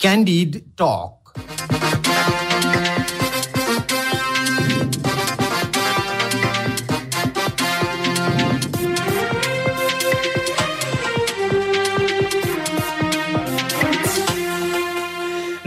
Candid Talk.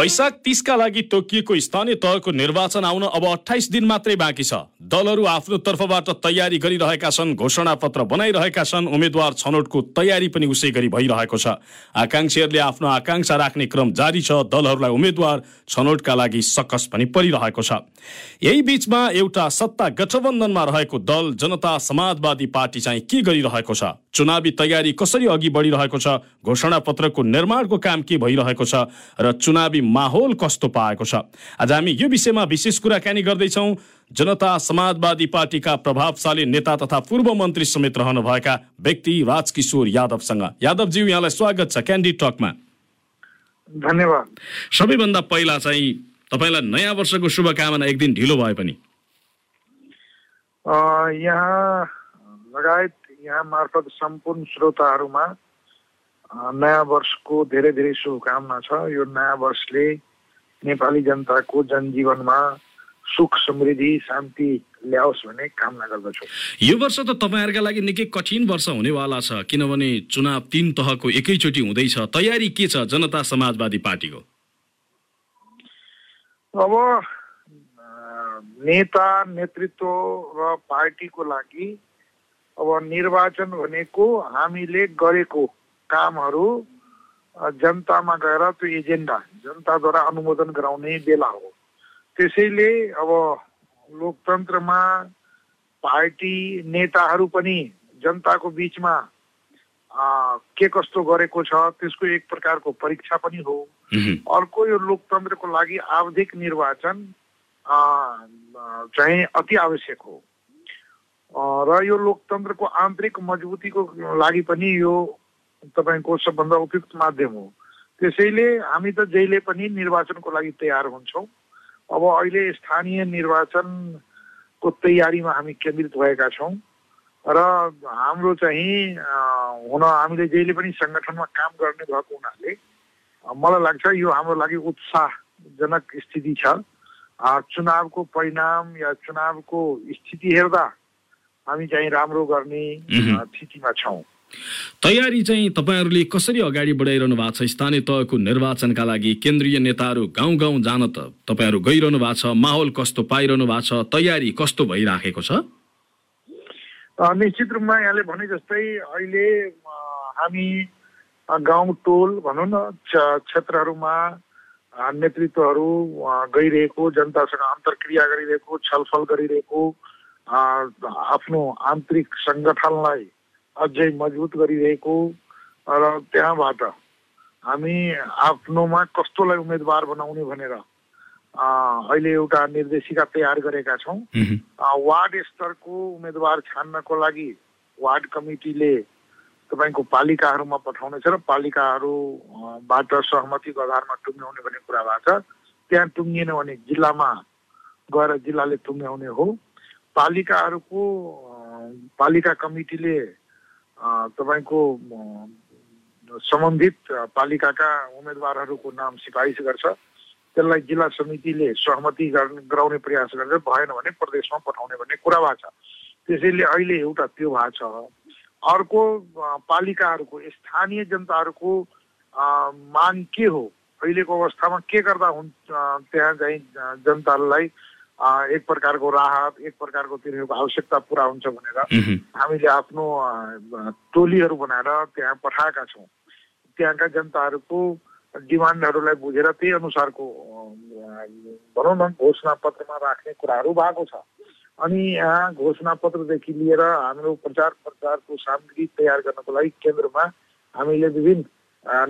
वैशाख तीसका लागि तोकिएको स्थानीय तहको निर्वाचन आउन अब अठाइस दिन मात्रै बाँकी छ। दलहरू आफ्नो तर्फबाट तयारी गरिरहेका छन् घोषणा पत्र बनाइरहेका छन् उम्मेद्वार छनौटको तयारी पनि उसै गरी भइरहेको छ। आकाङ्क्षीहरूले आफ्नो आकाङ्क्षा राख्ने क्रम जारी छ दलहरूलाई उम्मेद्वार छनौटका लागि सकस पनि परिरहेको छ। यही बीचमा एउटा सत्ता गठबन्धनमा रहेको दल जनता समाजवादी पार्टी चाहिँ के गरिरहेको छ? चुनावी तयारी कसरी अघि बढिरहेको छ? घोषणा पत्रको निर्माणको काम के भइरहेको छ? र चुनावी माहौल कस्तो पाएको छ? आज हामी यो विषयमा विशेष कुराकानी गर्दैछौँ। जनता समाजवादी पार्टीका प्रभावशाली नेता तथा पूर्व मन्त्री समेत रहनुभएका व्यक्ति राजकिशोर यादवसँग। यादवज्यू यहाँलाई स्वागत छ क्यान्डी टकमा धन्यवाद। सबैभन्दा पहिला चाहिँ तपाईँलाई नयाँ वर्षको शुभकामना एक दिन ढिलो भए पनि। यहाँ लगायत यहाँ मार्फत सम्पूर्ण श्रोताहरूमा नयाँ वर्षको धेरै धेरै शुभकामना छ। यो नयाँ वर्षले नेपाली जनताको जनजीवनमा सुख समृद्धि शान्ति ल्याओस् भन्ने कामना गर्दछु। यो वर्ष त तपाईँहरूका लागि निकै कठिन वर्ष हुनेवाला छ किनभने चुनाव तीन तहको एकैचोटि हुँदैछ। तयारी के छ जनता समाजवादी पार्टीको? अब नेता नेतृत्व र पार्टीको लागि अब निर्वाचन भनेको हामीले गरेको कामहरू जनतामा गएर त्यो एजेन्डा जनताद्वारा अनुमोदन गराउने बेला हो। त्यसैले अब लोकतन्त्रमा पार्टी नेताहरू पनि जनताको बिचमा के कस्तो गरेको छ त्यसको एक प्रकारको परीक्षा पनि हो। अर्को यो लोकतन्त्रको लागि आवधिक निर्वाचन चाहिँ अति आवश्यक हो। र यो लोकतन्त्रको आन्तरिक मजबुतीको लागि पनि यो तपाईँको सबभन्दा उपयुक्त माध्यम हो। त्यसैले हामी त जहिले पनि निर्वाचनको लागि तयार हुन्छौँ। अब अहिले स्थानीय निर्वाचनको तयारीमा हामी केन्द्रित भएका छौँ र हाम्रो चाहिँ हुन हामीले जहिले पनि सङ्गठनमा काम गर्ने भएको हुनाले मलाई लाग्छ यो हाम्रो लागि उत्साहजनक स्थिति छ। चुनावको परिणाम या चुनावको स्थिति हेर्दा हामी चाहिँ राम्रो गर्ने स्थितिमा छौँ। तयारी चाहिँ तपाईँहरूले कसरी अगाडि बढाइरहनु भएको छ? स्थानीय तहको निर्वाचनका लागि केन्द्रीय नेताहरू गाउँ गाउँ जान त तपाईँहरू गइरहनु भएको छ। माहौल कस्तो पाइरहनु भएको छ? तयारी कस्तो भइराखेको छ? निश्चित रूपमा यहाँले भने जस्तै अहिले हामी गाउँ टोल भनौँ न क्ष- क्षेत्रहरूमा नेतृत्वहरू गइरहेको जनतासँग अन्तर्क्रिया गरिरहेको छलफल गरिरहेको आफ्नो आन्तरिक सङ्गठनलाई अझै मजबुत गरिरहेको र त्यहाँबाट हामी आफ्नोमा कस्तोलाई उम्मेदवार बनाउने भनेर अहिले एउटा निर्देशिका तयार गरेका छौँ। वार्ड स्तरको उम्मेदवार छान्नको लागि वार्ड कमिटीले तपाईँको पालिकाहरूमा पठाउनेछ र पालिकाहरूबाट सहमतिको आधारमा टुङ्ग्याउने भन्ने कुरा भएको छ। त्यहाँ टुङ्गिएन भने जिल्लामा गएर जिल्लाले टुङ्ग्याउने हो। पालिकाहरूको पालिका कमिटीले तपाईँको सम्बन्धित पालिकाका उम्मेदवारहरूको नाम सिफारिस गर्छ। त्यसलाई जिल्ला समितिले सहमति गराउने प्रयास गरेर भएन भने प्रदेशमा पठाउने भन्ने कुरा भएको छ। त्यसैले अहिले एउटा त्यो भएको छ। अर्को पालिकाहरूको स्थानीय जनताहरूको माग के हो? अहिलेको अवस्थामा के गर्दा हुन् त्यहाँ चाहिँ जनतालाई एक प्रकारको राहत एक प्रकारको तिनीहरूको आवश्यकता पुरा हुन्छ भनेर। हामीले आफ्नो टोलीहरू बनाएर त्यहाँ पठाएका छौँ। त्यहाँका जनताहरूको डिमान्डहरूलाई बुझेर त्यही अनुसारको भनौँ न घोषणा पत्रमा राख्ने कुराहरू भएको छ। अनि यहाँ घोषणा पत्रदेखि लिएर हाम्रो प्रचार प्रचारको सामग्री तयार गर्नको लागि केन्द्रमा हामीले विभिन्न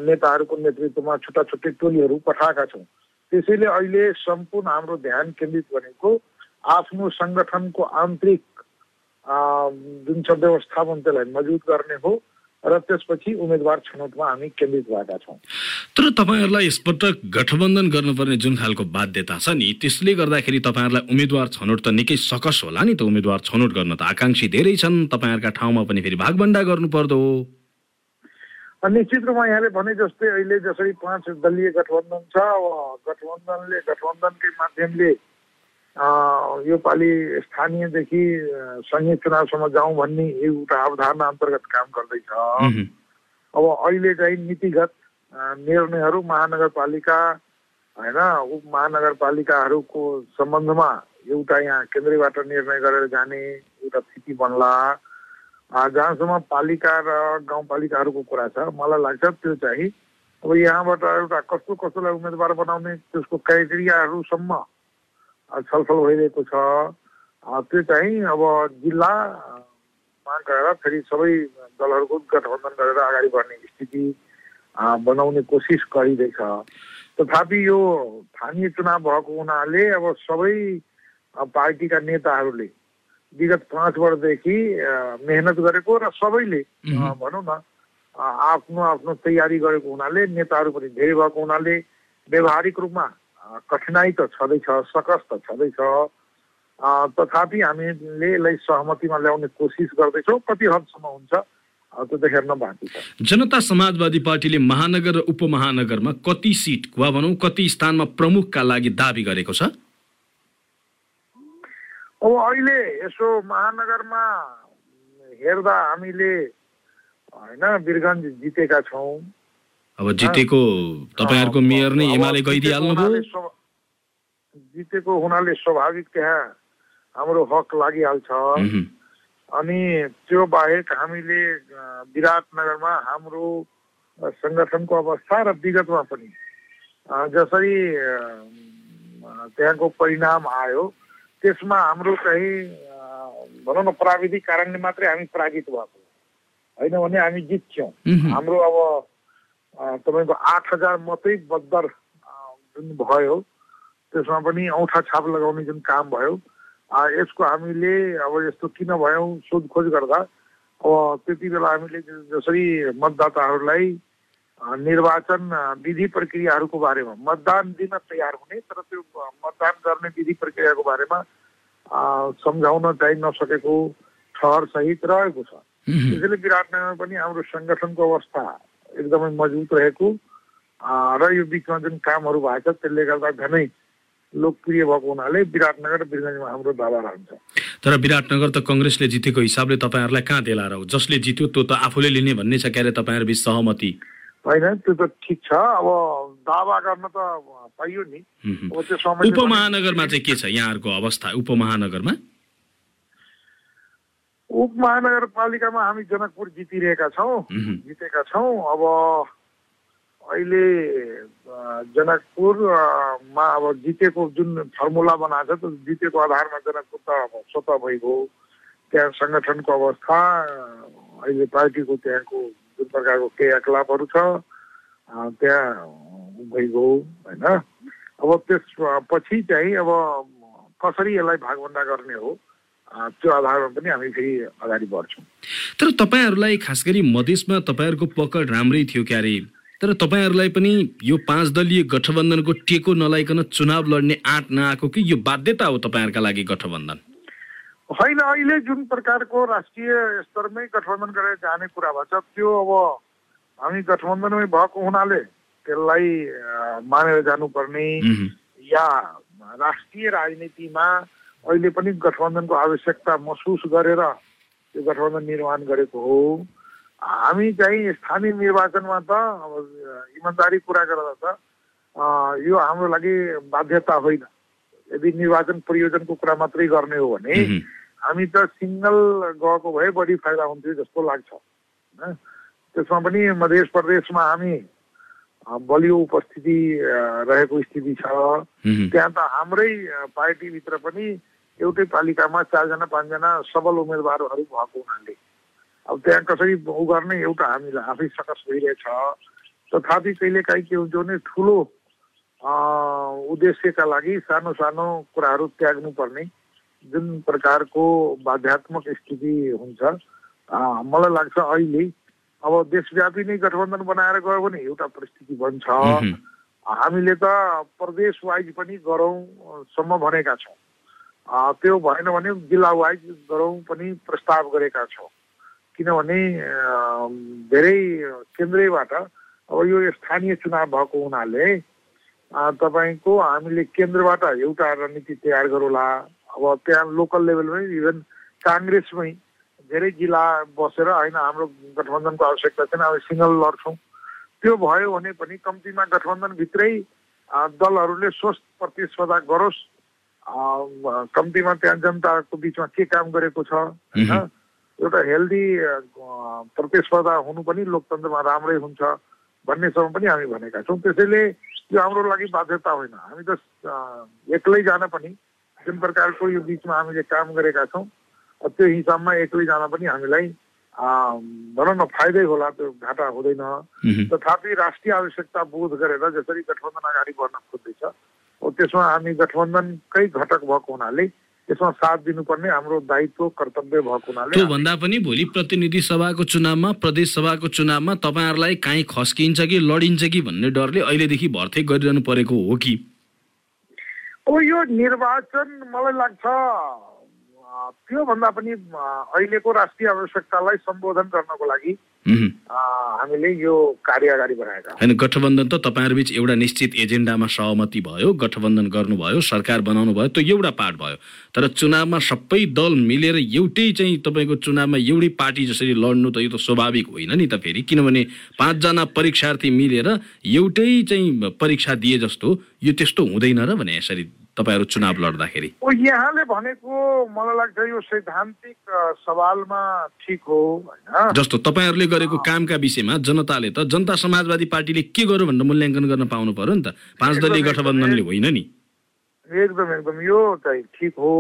नेताहरूको नेतृत्वमा छुट्टा छुट्टै टोलीहरू पठाएका छौँ। त्यसैले अहिले सम्पूर्ण हाम्रो ध्यान केन्द्रित भनेको आफ्नो सङ्गठनको आन्तरिक जुन छ व्यवस्थापन त्यसलाई मजबुत गर्ने हो र त्यसपछि उम्मेदवार छनौटमा हामी केन्द्रित भएका छौँ। तर तपाईँहरूलाई यसपटक गठबन्धन गर्नुपर्ने जुन खालको बाध्यता छ नि त्यसले गर्दाखेरि तपाईँहरूलाई उम्मेद्वार छनौट त निकै सकस होला नि त उम्मेद्वार छनौट गर्न त आकाङ्क्षी धेरै छन्। तपाईँहरूका ठाउँमा पनि फेरि भागभन्डा गर्नुपर्दो हो। निश्चित रूपमा यहाँले भने जस्तै अहिले जसरी पाँच दलीय गठबन्धन छ अब गठबन्धनले गठबन्धनकै माध्यमले यो पालि स्थानीयदेखि सङ्घीय चुनावसम्म जाउँ भन्ने एउटा अवधारणा अन्तर्गत काम गर्दैछ। अब अहिले चाहिँ नीतिगत निर्णयहरू महानगरपालिका होइन उप महानगरपालिकाहरूको सम्बन्धमा एउटा यहाँ केन्द्रबाट निर्णय गरेर जाने एउटा स्थिति बन्ला जहाँसम्म पालिका र गाउँपालिकाहरूको कुरा छ मलाई लाग्छ त्यो चाहिँ अब यहाँबाट एउटा कस्तो कस्तोलाई उम्मेदवार बनाउने त्यसको क्राइटेरियाहरूसम्म छलफल भइरहेको छ। त्यो चाहिँ अब जिल्लामा गएर फेरि सबै दलहरूको गठबन्धन गरेर अगाडि बढ्ने स्थिति बनाउने कोसिस गरिँदैछ। तथापि यो स्थानीय चुनाव भएको हुनाले अब सबै पार्टीका नेताहरूले विगत पाँच वर्षदेखि मेहनत गरेको र सबैले। भनौँ न आफ्नो आफ्नो तयारी गरेको हुनाले नेताहरू पनि धेरै भएको हुनाले व्यवहारिक रूपमा अ, कठिनाइ त छँदैछ सकस त छँदैछ। तथापि हामीले यसलाई सहमतिमा ल्याउने कोसिस गर्दैछौँ कति हदसम्म हुन्छ त्यो त हेर्न बाँकी छ। जनता समाजवादी पार्टीले महानगर र उपमहानगरमा कति सिट वा भनौँ कति स्थानमा प्रमुखका लागि दावी गरेको छ? अब अहिले यसो महानगरमा हेर्दा हामीले होइन वीरगञ्ज जितेका छौँ। अब जितेको तपाईँहरूको मेयर नै एमाले जितेको गइदिइहाल्नु हुनाले भयो स्व- जितेको हुनाले स्वाभाविक त्यहाँ हाम्रो हक लागिहाल्छ। अनि त्यो बाहेक हामीले विराटनगरमा हाम्रो सङ्गठनको अवस्था र विगतमा पनि जसरी त्यहाँको परिणाम आयो त्यसमा हाम्रो चाहिँ भनौँ न प्राविधिक कारणले मात्रै हामी पराजित भएको होइन भने हामी जित्थ्यौँ। हाम्रो अब तपाईँको आठ हजार मात्रै बद्दर अ, जुन भयो त्यसमा पनि औँठा छाप लगाउने जुन काम भयो यसको हामीले अब यस्तो किन भयौँ सोधखोज गर्दा अब त्यति बेला हामीले जसरी मतदाताहरूलाई निर्वाचन विधि प्रक्रियाहरूको बारेमा। मतदान दिन तयार हुने तर त्यो मतदान गर्ने विधि प्रक्रियाको बारेमा सम्झाउन चाहिँ नसकेको ठहर सहित रहेको छ। त्यसैले विराटनगरमा पनि हाम्रो सङ्गठनको अवस्था एकदमै मजबुत रहेको र यो बिचमा जुन कामहरू भएको छ त्यसले गर्दा झनै लोकप्रिय भएको हुनाले विराटनगर र वीरगञ्जमा हाम्रो दावा रहन्छ। तर विराटनगर त कङ्ग्रेसले जितेको हिसाबले तपाईँहरूलाई कहाँ देला र जसले जित्यो त्यो त आफूले लिने भन्ने छ क्यारे तपाईँहरू बिच सहमति। होइन त्यो त ठिक छ। अब दावा गर्न त पाइयो नि। मह्म। अब त्यो समय उपमहानगरमा चाहिँ के छ यहाँहरूको अवस्था? उपमहानगरमा? उपमहानगरपालिकामा हामी जनकपुर जितिरहेका छौँ। जितेका छौँ। अब अहिले जनकपुरमा अब जितेको जुन फर्मुला बनाएको छ त्यो जितेको आधारमा जनकपुर त अब स्वतः भइगयो। त्यहाँ सङ्गठनको अवस्था अहिले पार्टीको त्यहाँको जुन प्रकारको क्रियाकलापहरू छ। त्यहाँ भइगयो होइन? अब त्यस पछि चाहिँ अब कसरी यसलाई भागभन्डा गर्ने हो? त्यो आधारमा पनि हामी फेरि अगाडि बढ्छौँ। तर तपाईँहरूलाई खास गरी मधेसमा तपाईँहरूको पकड राम्रै थियो क्यारे। तर तपाईँहरूलाई पनि यो पाँच दलीय गठबन्धनको टेको नलाइकन चुनाव लड्ने आँट नआएको कि यो बाध्यता हो तपाईँहरूका लागि गठबन्धन? होइन अहिले जुन प्रकारको राष्ट्रिय स्तरमै गठबन्धन गरेर जाने कुरा भएको छ त्यो अब हामी गठबन्धनमै भएको हुनाले त्यसलाई मानेर जानुपर्ने। या राष्ट्रिय राजनीतिमा अहिले पनि गठबन्धनको आवश्यकता महसुस गरेर त्यो गठबन्धन निर्माण गरेको हो हामी चाहिँ स्थानीय निर्वाचनमा त अब इमान्दारी कुरा गर्दा त यो हाम्रो लागि बाध्यता होइन यदि निर्वाचन प्रयोजनको कुरा मात्रै गर्ने हो भने। हामी त सिङ्गल गएको भए बढी फाइदा हुन्थ्यो जस्तो लाग्छ होइन? त्यसमा पनि मध्य प्रदेशमा हामी बलियो उपस्थिति रहेको स्थिति छ। त्यहाँ त हाम्रै पार्टीभित्र पनि एउटै पालिकामा चारजना पाँचजना सबल उम्मेदवारहरू भएको हुनाले। अब त्यहाँ कसरी उ गर्ने एउटा हामीलाई आफै सकस भइरहेछ। तथापि कहिलेकाहीँ के हुन्छ भने ठुलो उद्देश्यका लागि सानो सानो कुराहरू त्याग्नु पर्ने जुन प्रकारको बाध्यात्मक स्थिति हुन्छ मलाई लाग्छ अहिले अब देशव्यापी नै गठबन्धन बनाएर गयो भने एउटा परिस्थिति बन्छ। हामीले त प्रदेश वाइज पनि गरौँसम्म भनेका छौँ। त्यो भएन भने जिल्ला वाइज गरौँ पनि प्रस्ताव गरेका छौँ। किनभने धेरै केन्द्रैबाट अब यो स्थानीय चुनाव भएको हुनाले तपाईँको हामीले केन्द्रबाट एउटा रणनीति तयार गरौँला। अब त्यहाँ लोकल लेभलमै इभन काङ्ग्रेसमै धेरै जिल्ला बसेर होइन हाम्रो गठबन्धनको आवश्यकता छैन अब सिङ्गल लड्छौँ। त्यो भयो भने पनि कम्तीमा गठबन्धनभित्रै दलहरूले स्वस्थ प्रतिस्पर्धा गरोस्। कम्तीमा त्यहाँ जनताको बिचमा के काम गरेको छ होइन? एउटा हेल्दी प्रतिस्पर्धा हुनु पनि लोकतन्त्रमा राम्रै हुन्छ भन्नेसम्म पनि हामी भनेका छौँ। त्यसैले यो हाम्रो लागि बाध्यता होइन। हामी त एक्लै जान पनि जुन प्रकारको यो बिचमा हामीले काम गरेका छौँ। त्यो हिसाबमा एक्लै जान पनि हामीलाई भनौँ न फाइदै होला त्यो घाटा हुँदैन। तथापि राष्ट्रिय आवश्यकता बोध गरेर जसरी गठबन्धन अगाडि बढ्न खोज्दैछ त्यसमा हामी गठबन्धनकै घटक भएको हुनाले त्यसमा साथ दिनुपर्ने हाम्रो दायित्व कर्तव्य भएको हुनाले त्यो भन्दा पनि भोलि प्रतिनिधि सभाको चुनावमा प्रदेश सभाको चुनावमा तपाईँहरूलाई काहीँ खस्किन्छ कि लडिन्छ कि भन्ने डरले अहिलेदेखि भर्ती गरिरहनु परेको हो कि? अब यो निर्वाचन मलाई लाग्छ त्योभन्दा पनि अहिलेको राष्ट्रिय आवश्यकतालाई सम्बोधन गर्नको लागि हामीले यो कार्य अगाडि बढाएका होइन गठबन्धन त तपाईँहरूबिच एउटा निश्चित एजेन्डामा सहमति भयो गठबन्धन गर्नुभयो सरकार बनाउनु भयो त्यो एउटा पार्ट भयो। तर चुनावमा सबै दल मिलेर एउटै चाहिँ तपाईँको चुनावमा एउटै पार्टी जसरी लड्नु त यो त स्वाभाविक होइन नि त फेरि। किनभने पाँचजना परीक्षार्थी मिलेर एउटै चाहिँ परीक्षा दिए जस्तो यो त्यस्तो हुँदैन र भने यसरी तपाईँहरू चुनाव लड्दाखेरि? यहाँले भनेको मलाई लाग्छ यो सैद्धान्तिक सवालमा ठिक हो होइन? जस्तो तपाईँहरूले गरेको कामका विषयमा जनताले त जनता समाजवादी पार्टीले के गर्यो भनेर मूल्याङ्कन गर्न पाउनु पर्यो नि त? पाँच दलीय गठबन्धनले होइन नि। एकदम एकदम यो चाहिँ ठिक हो।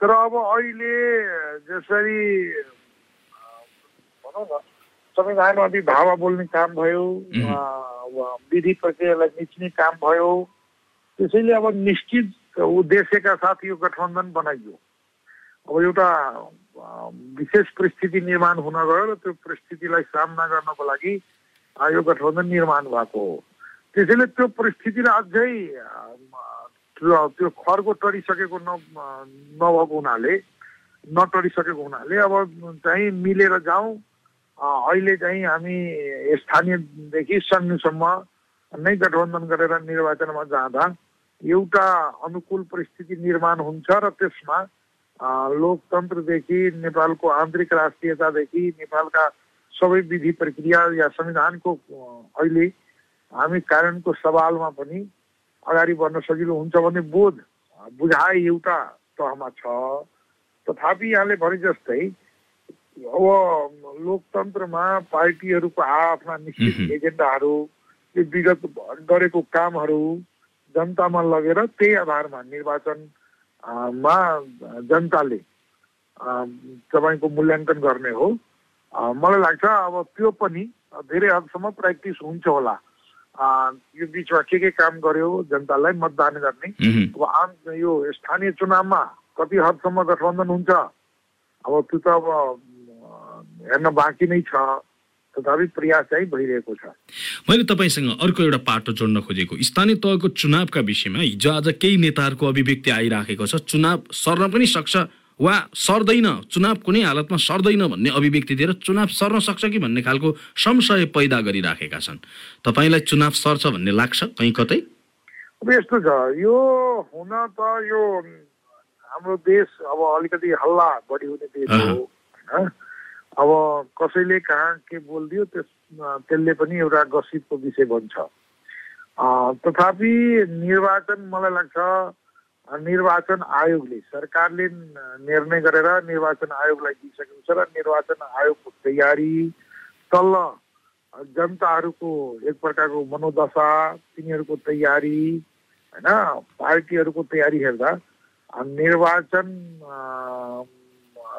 तर अब अहिले जसरी भनौँ न धावा बोल्ने काम भयो विधि प्रक्रियालाई मिच्ने काम भयो त्यसैले अब निश्चित उद्देश्यका साथ यो गठबन्धन बनाइयो। अब एउटा विशेष परिस्थिति निर्माण हुन गयो र त्यो परिस्थितिलाई सामना गर्नको लागि यो गठबन्धन निर्माण भएको हो। त्यसैले त्यो परिस्थितिलाई अझै त्यो खरको टरिसकेको न नभएको हुनाले नटरिसकेको हुनाले अब चाहिँ मिलेर जाउँ। अहिले चाहिँ हामी स्थानीयदेखि सङ्घसम्म नै गठबन्धन गरेर निर्वाचनमा जाँदा एउटा अनुकूल परिस्थिति निर्माण हुन्छ र त्यसमा लोकतन्त्रदेखि नेपालको आन्तरिक राष्ट्रियतादेखि नेपालका सबै विधि प्रक्रिया या संविधानको अहिले हामी कानुनको सवालमा पनि अगाडि बढ्न सजिलो हुन्छ भन्ने बोध बुझाइ एउटा तहमा छ। तथापि यहाँले भने जस्तै अब लोकतन्त्रमा पार्टीहरूको आफ्ना निश्चित एजेन्डाहरू विगत गरेको कामहरू जनतामा लगेर त्यही आधारमा निर्वाचनमा जनताले तपाईँको मूल्याङ्कन गर्ने हो। मलाई लाग्छ अब त्यो पनि धेरै हदसम्म प्र्याक्टिस हुन्छ होला। यो बिचमा के के काम गर्यो जनतालाई मतदान गर्ने। अब आम यो स्थानीय चुनावमा कति हदसम्म गठबन्धन हुन्छ? अब त्यो त अब हेर्न बाँकी नै छ। तथापि प्रयास चाहिँ भइरहेको छ। मैले तपाईँसँग अर्को एउटा पाटो जोड्न खोजेको। स्थानीय तहको चुनावका विषयमा हिजो आज केही नेताहरूको अभिव्यक्ति आइराखेको छ। चुनाव सर्न पनि सक्छ वा सर्दैन? चुनाव कुनै हालतमा सर्दैन भन्ने अभिव्यक्ति दिएर चुनाव सर्न सक्छ कि भन्ने खालको संशय पैदा गरिराखेका छन्। तपाईँलाई चुनाव सर्छ भन्ने लाग्छ? कहीँ कतै? अब यस्तो छ यो हुन त यो हाम्रो देश अब अलिकति हल्ला बढी हुने देश हो होइन? अब कसैले कहाँ के बोलिदियो त्यस त्यसले पनि एउटा गसितको विषय बन्छ। तथापि निर्वाचन मलाई लाग्छ निर्वाचन आयोगले सरकारले निर्णय गरेर निर्वाचन आयोगलाई दिइसकेको छ र निर्वाचन आयोगको तयारी तल्ल जनताहरूको एक प्रकारको मनोदशा तिनीहरूको तयारी होइन पार्टीहरूको तयारी हेर्दा निर्वाचन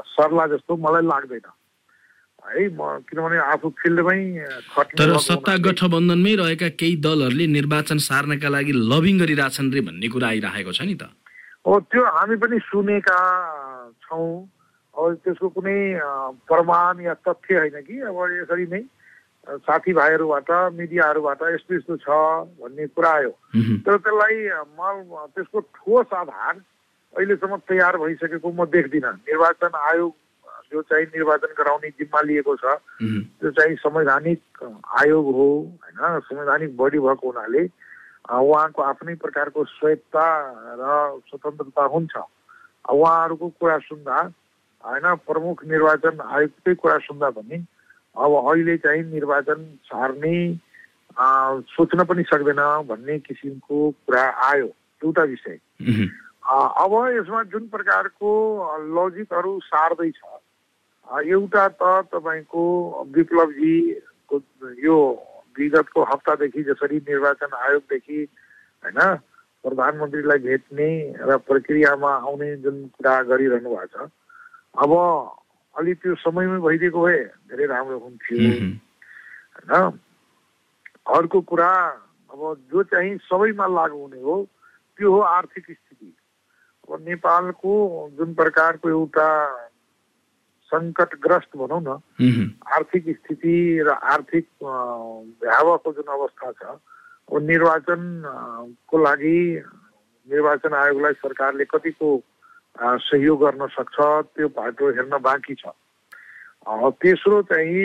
सर्ला जस्तो मलाई लाग्दैन। है म किनभने आफू फिल्डमै तर सत्ता गठबन्धनमै रहेका केही दलहरूले निर्वाचन सार्नका लागि लबिङ गरिरहेछन् रे भन्ने कुरा आइरहेको छ नि त। हो त्यो हामी पनि सुनेका छौँ। अब त्यसको कुनै प्रमाण या तथ्य होइन कि? अब यसरी नै साथीभाइहरूबाट मिडियाहरूबाट यस्तो यस्तो छ भन्ने कुरा आयो। तर त्यसलाई म त्यसको ठोस आधार अहिलेसम्म तयार भइसकेको म देख्दिनँ। निर्वाचन आयोग जो चाहिँ निर्वाचन गराउने जिम्मा लिएको छ त्यो चाहिँ संवैधानिक आयोग हो होइन? संवैधानिक बडी भएको हुनाले उहाँको आफ्नै प्रकारको स्वायत्ता र स्वतन्त्रता हुन्छ। उहाँहरूको कुरा सुन्दा होइन प्रमुख निर्वाचन आयोगकै कुरा सुन्दा पनि अब अहिले चाहिँ निर्वाचन सार्ने सोच्न पनि सक्दैन भन्ने किसिमको कुरा आयो एउटा विषय। अब यसमा जुन प्रकारको लजिकहरू सार्दैछ एउटा त तपाईँको विप्लवजीको यो विगतको हप्तादेखि जसरी निर्वाचन आयोगदेखि होइन प्रधानमन्त्रीलाई भेट्ने र प्रक्रियामा आउने जुन कुरा गरिरहनु भएको छ अब अलि त्यो समयमै भइदिएको भए धेरै राम्रो हुन्थ्यो। होइन? अर्को कुरा अब जो चाहिँ सबैमा लागु हुने हो त्यो हो आर्थिक स्थिति। अब नेपालको जुन प्रकारको एउटा सङ्कटग्रस्त भनौँ न आर्थिक स्थिति र आर्थिक अ, भयावहको जुन अवस्था छ अब निर्वाचन अ, को लागि निर्वाचन आयोगलाई सरकारले कतिको सहयोग गर्न सक्छ त्यो बाटो हेर्न बाँकी छ। तेस्रो चाहिँ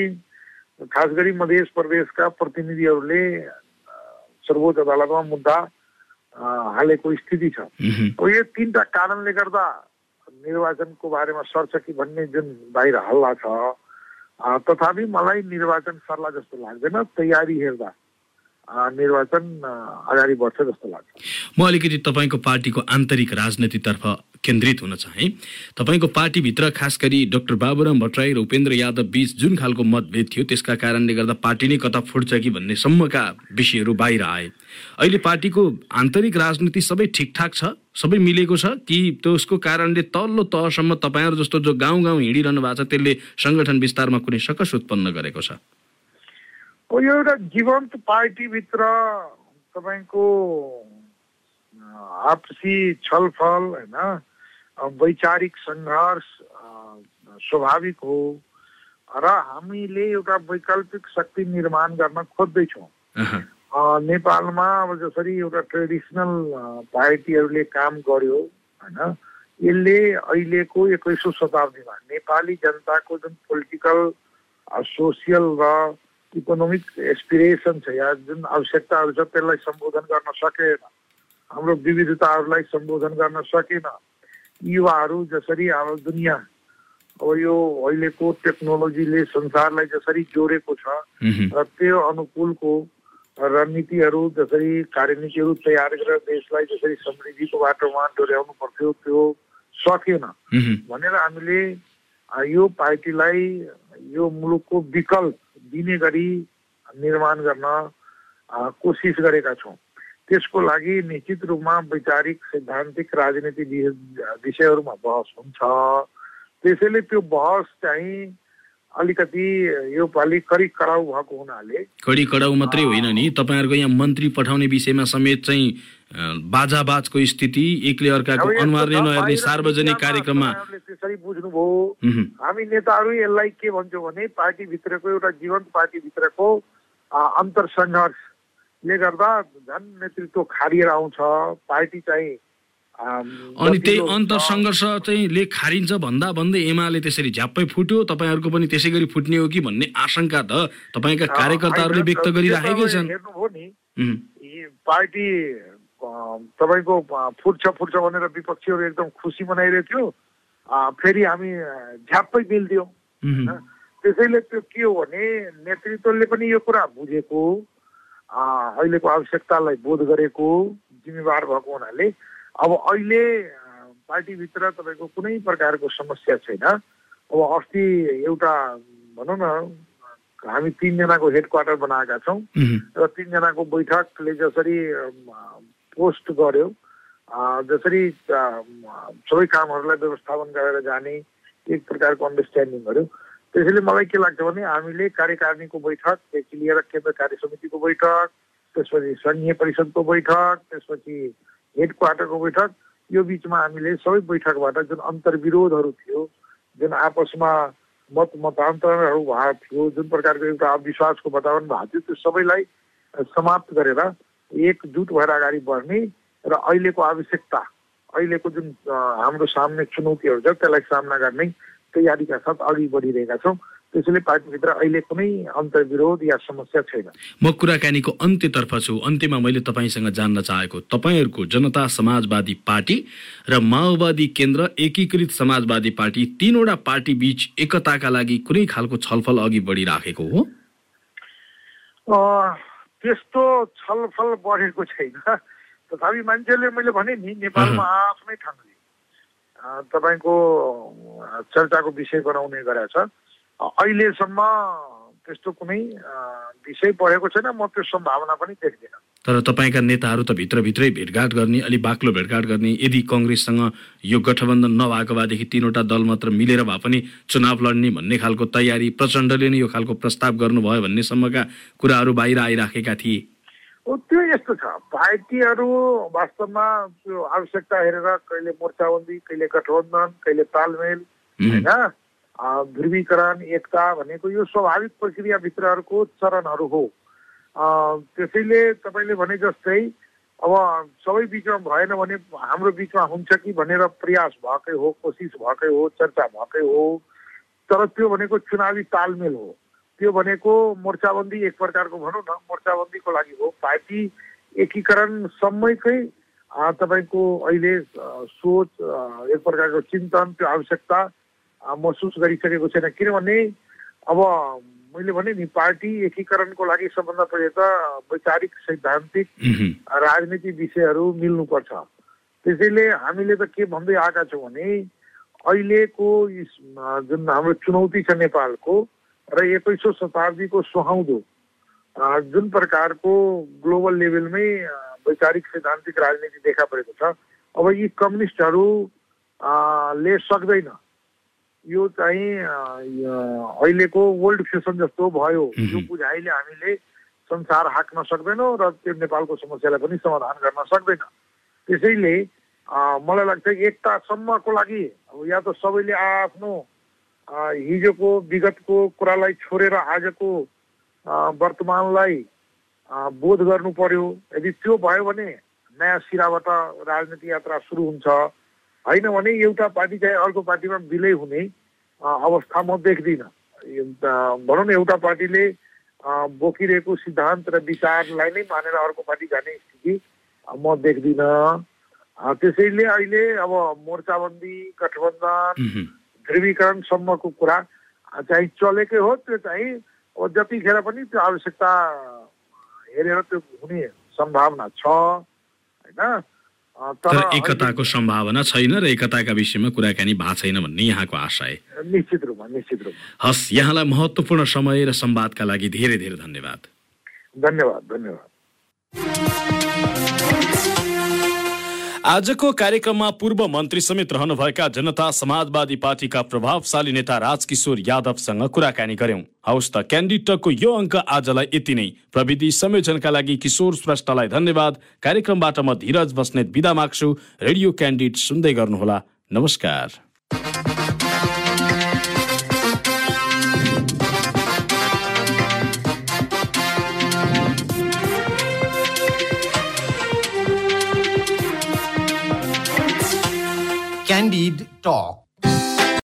खास गरी मध्य प्रदेशका प्रतिनिधिहरूले सर्वोच्च अदालतमा मुद्दा हालेको स्थिति छ। अब यो तिनवटा कारणले गर्दा निर्वाचनको बारेमा सर्छ कि भन्ने जुन बाहिर हल्ला छ तथापि मलाई निर्वाचन सर्ला जस्तो लाग्दैन तयारी हेर्दा। निर्वाचन अगाडि बढ्छ जस्तो लाग्छ। म अलिकति तपाईँको पार्टीको आन्तरिक राजनीतितर्फ केन्द्रित हुन चाहे। तपाईँको पार्टीभित्र खास गरी डाक्टर बाबुराम भट्टराई र उपेन्द्र यादव बीच जुन खालको मतभेद थियो त्यसका कारणले गर्दा पार्टी नै कता फुट्छ कि भन्ने सम्मका विषयहरू बाहिर आए। अहिले पार्टीको आन्तरिक राजनीति सबै ठिकठाक छ सबै मिलेको छ कि त्यसको कारणले तल्लो तहसम्म तपाईँहरू जस्तो जो गाउँ गाउँ हिँडिरहनु भएको छ त्यसले सङ्गठन विस्तारमा कुनै सकस उत्पन्न गरेको छ? एउटा जीवन्त पार्टीभित्र तपाईँको आपसी छलफल होइन वैचारिक सङ्घर्ष स्वाभाविक हो र हामीले एउटा वैकल्पिक शक्ति निर्माण गर्न खोज्दैछौँ। नेपालमा अब जसरी एउटा ट्रेडिसनल पार्टीहरूले काम गर्यो होइन यसले अहिलेको एक्काइसौँ शताब्दीमा नेपाली जनताको जुन पोलिटिकल सोसियल र इकोनोमिक एसपिरेसन छ या जुन आवश्यकताहरू छ त्यसलाई सम्बोधन गर्न सकेन। हाम्रो विविधताहरूलाई सम्बोधन गर्न सकेन। युवाहरू जसरी अब दुनियाँ अब यो अहिलेको टेक्नोलोजीले संसारलाई जसरी जोडेको छ र त्यो अनुकूलको रणनीतिहरू जसरी कार्यनीतिहरू तयार गरेर देशलाई जसरी समृद्धिको बाटोमा डोर्याउनु पर्थ्यो त्यो सकेन। भनेर हामीले यो पार्टीलाई यो मुलुकको विकल्प दिने गरी निर्माण गर्न कोसिस गरेका छौँ। त्यसको लागि निश्चित रूपमा वैचारिक सैद्धान्तिक राजनीति विषयहरूमा बहस हुन्छ। त्यसैले त्यो बहस चाहिँ अलिकति यो पालि करिब कराउ भएको हुनाले कडी कडाउ मात्रै होइन नि। तपाईँहरूको यहाँ मन्त्री पठाउने विषयमा समेत चाहिँ बाजाबाजको स्थिति एकले अर्काको अब यस्तो अनुहार नै छ, नहेर्ने सार्वजनिक कार्यक्रममा। त्यसरी बुझ्नुभयो। हामी नेताहरू यसलाई के भन्छौँ भने पार्टीभित्रको एउटा जीवन्त पार्टीभित्रको अन्तर सङ्घर्षले गर्दा झन् नेतृत्व खारिएर आउँछ। पार्टी चाहिँ अनि त्यही गतिलो अन्तर हुन्छ। सङ्घर्ष चाहिँ ले खारिन्छ भन्दा भन्दै एमाले त्यसरी झ्याप्पै फुट्यो तपाईँहरूको पनि त्यसै गरी फुट्ने हो कि भन्ने आशंका त तपाईँका कार्यकर्ताहरूले व्यक्त गरिराखेकै छन् पार्टी तपाईँको फुट्छ फुट्छ भनेर विपक्षीहरू एकदम खुसी मनाइरहेको थियो फेरि हामी झ्याप्पै मिल्दियौँ मह्म, होइन? त्यसैले त्यो के हो भने नेतृत्वले पनि यो कुरा बुझेको अहिलेको आवश्यकतालाई बोध गरेको जिम्मेवार भएको हुनाले अब अहिले पार्टीभित्र तपाईँको कुनै प्रकारको समस्या छैन। अब अस्ति एउटा भनौँ न हामी तिनजनाको हेड क्वार्टर बनाएका छौँ। र तिनजनाको बैठकले जसरी पोस्ट गर्यो जसरी सबै कामहरूलाई व्यवस्थापन गरेर जाने एक प्रकारको अन्डरस्ट्यान्डिङ गर्यो। त्यसैले मलाई के लाग्छ भने हामीले कार्यकारिणीको बैठकदेखि लिएर केन्द्र कार्य समितिको बैठक त्यसपछि सङ्घीय परिषदको बैठक त्यसपछि हेड क्वार्टरको बैठक यो बिचमा हामीले सबै बैठकबाट जुन अन्तर्विरोधहरू थियो जुन आपसमा मत मतान्तरहरू भएको थियो जुन प्रकारको एउटा अविश्वासको वातावरण भएको थियो त्यो सबैलाई समाप्त गरेर एकजुट भएर अगाडि बढ्ने र अहिलेको आवश्यकता अहिलेको जुन हाम्रो सामने चुनौतीहरू छ त्यसलाई सामना गर्ने तयारीका साथ अघि बढिरहेका छौँ। त्यसैले पार्टीभित्र अहिले कुनै अन्तर्विरोध या समस्या छैन। म कुराकानीको अन्त्यतर्फ छु। अन्त्यमा मैले तपाईँसँग जान्न चाहेको तपाईँहरूको जनता समाजवादी पार्टी र माओवादी केन्द्र एकीकृत समाजवादी पार्टी तीनवटा पार्टी बीच एकताका लागि कुनै खालको छलफल अघि बढिराखेको हो? त्यस्तो छलफल बढेको छैन। तथापि मान्छेले मैले भने नि नेपालमा आफ्नै ठाउँले। तपाईँको चर्चाको विषय बनाउने गरेछ अहिलेसम्म त्यस्तो कुनै विषय पढेको छैन। म त्यो सम्भावना पनि देख्दिनँ। तर तपाईँका नेताहरू त भित्रभित्रै भेटघाट गर्ने अलि बाक्लो भेटघाट गर्ने यदि कङ्ग्रेससँग यो गठबन्धन नभएको भएदेखि तिनवटा दल मात्र मिलेर भए पनि चुनाव लड्ने भन्ने खालको तयारी प्रचण्डले नै यो खालको प्रस्ताव गर्नुभयो भन्नेसम्मका कुराहरू बाहिर आइराखेका थिए। त्यो यस्तो छ। पार्टीहरू वास्तवमा त्यो आवश्यकता हेरेर कहिले मोर्चाबन्दी कहिले गठबन्धन कहिले तालमेल होइन? ध्रुवीकरण एकता भनेको यो स्वाभाविक प्रक्रियाभित्रहरूको चरणहरू हो। त्यसैले तपाईँले भने जस्तै अब सबै बिचमा भएन भने हाम्रो बिचमा हुन्छ कि भनेर प्रयास भएकै हो कोसिस भएकै हो चर्चा भएकै हो। तर त्यो भनेको चुनावी तालमेल हो। त्यो भनेको मोर्चाबन्दी एक प्रकारको भनौँ न मोर्चाबन्दीको लागि हो। पार्टी एकीकरणसम्मकै तपाईँको अहिले सोच एक प्रकारको चिन्तन त्यो आवश्यकता महसुस गरिसकेको छैन किनभने अब मैले भने नि पार्टी एकीकरणको लागि सबभन्दा पहिले त वैचारिक सैद्धान्तिक राजनीति विषयहरू मिल्नुपर्छ। त्यसैले हामीले त के भन्दै आएका छौँ भने अहिलेको जुन हाम्रो चुनौती छ नेपालको र एक्काइसौँ शताब्दीको सुहाउँदो जुन प्रकारको ग्लोबल लेभलमै वैचारिक सैद्धान्तिक राजनीति देखा परेको छ अब यी कम्युनिस्टहरू ले सक्दैन। यो चाहिँ अहिलेको वर्ल्ड फेसन जस्तो भयो यो बुझाइले हामीले संसार हाँक्न सक्दैनौँ र त्यो नेपालको समस्यालाई पनि समाधान गर्न सक्दैन। त्यसैले मलाई लाग्छ एकतासम्मको लागि अब या त सबैले आफ्नो हिजोको विगतको कुरालाई छोडेर आजको वर्तमानलाई बोध गर्नु पर्यो। यदि त्यो भयो भने नयाँ सिराबाट राजनीति यात्रा सुरु हुन्छ। होइन भने एउटा पार्टी चाहिँ अर्को पार्टीमा विलय हुने अवस्था म देख्दिनँ। भनौँ न एउटा पार्टीले बोकिरहेको सिद्धान्त र विचारलाई नै मानेर अर्को पार्टी जाने स्थिति म देख्दिनँ। त्यसैले अहिले अब मोर्चाबन्दी गठबन्धन ध्रुवीकरणसम्मको कुरा चाहिँ चलेकै हो त्यो चाहिँ अब जतिखेर पनि त्यो आवश्यकता हेरेर त्यो हुने सम्भावना छ होइन? तर एकताको सम्भावना छैन र एकताका विषयमा कुराकानी भएको छैन भन्ने यहाँको आशय निश्चित रूपमा निश्चित रूपमा। हस् यहाँलाई महत्त्वपूर्ण समय र संवादका लागि धेरै धेरै धन्यवाद। धन्यवाद धन्यवाद। आजको कार्यक्रममा पूर्व मन्त्री समेत रहनुभएका जनता समाजवादी पार्टीका प्रभावशाली नेता राजकिशोर यादवसँग कुराकानी गर्यौं हौस् त क्यान्डिटको यो अङ्क आजलाई यति नै। प्रविधि संयोजनका लागि किशोर श्रेष्ठलाई धन्यवाद। कार्यक्रमबाट म धीरज बस्नेत विदा माग्छु। रेडियो क्यान्डिड सुन्दै गर्नुहोला। नमस्कार। Talk.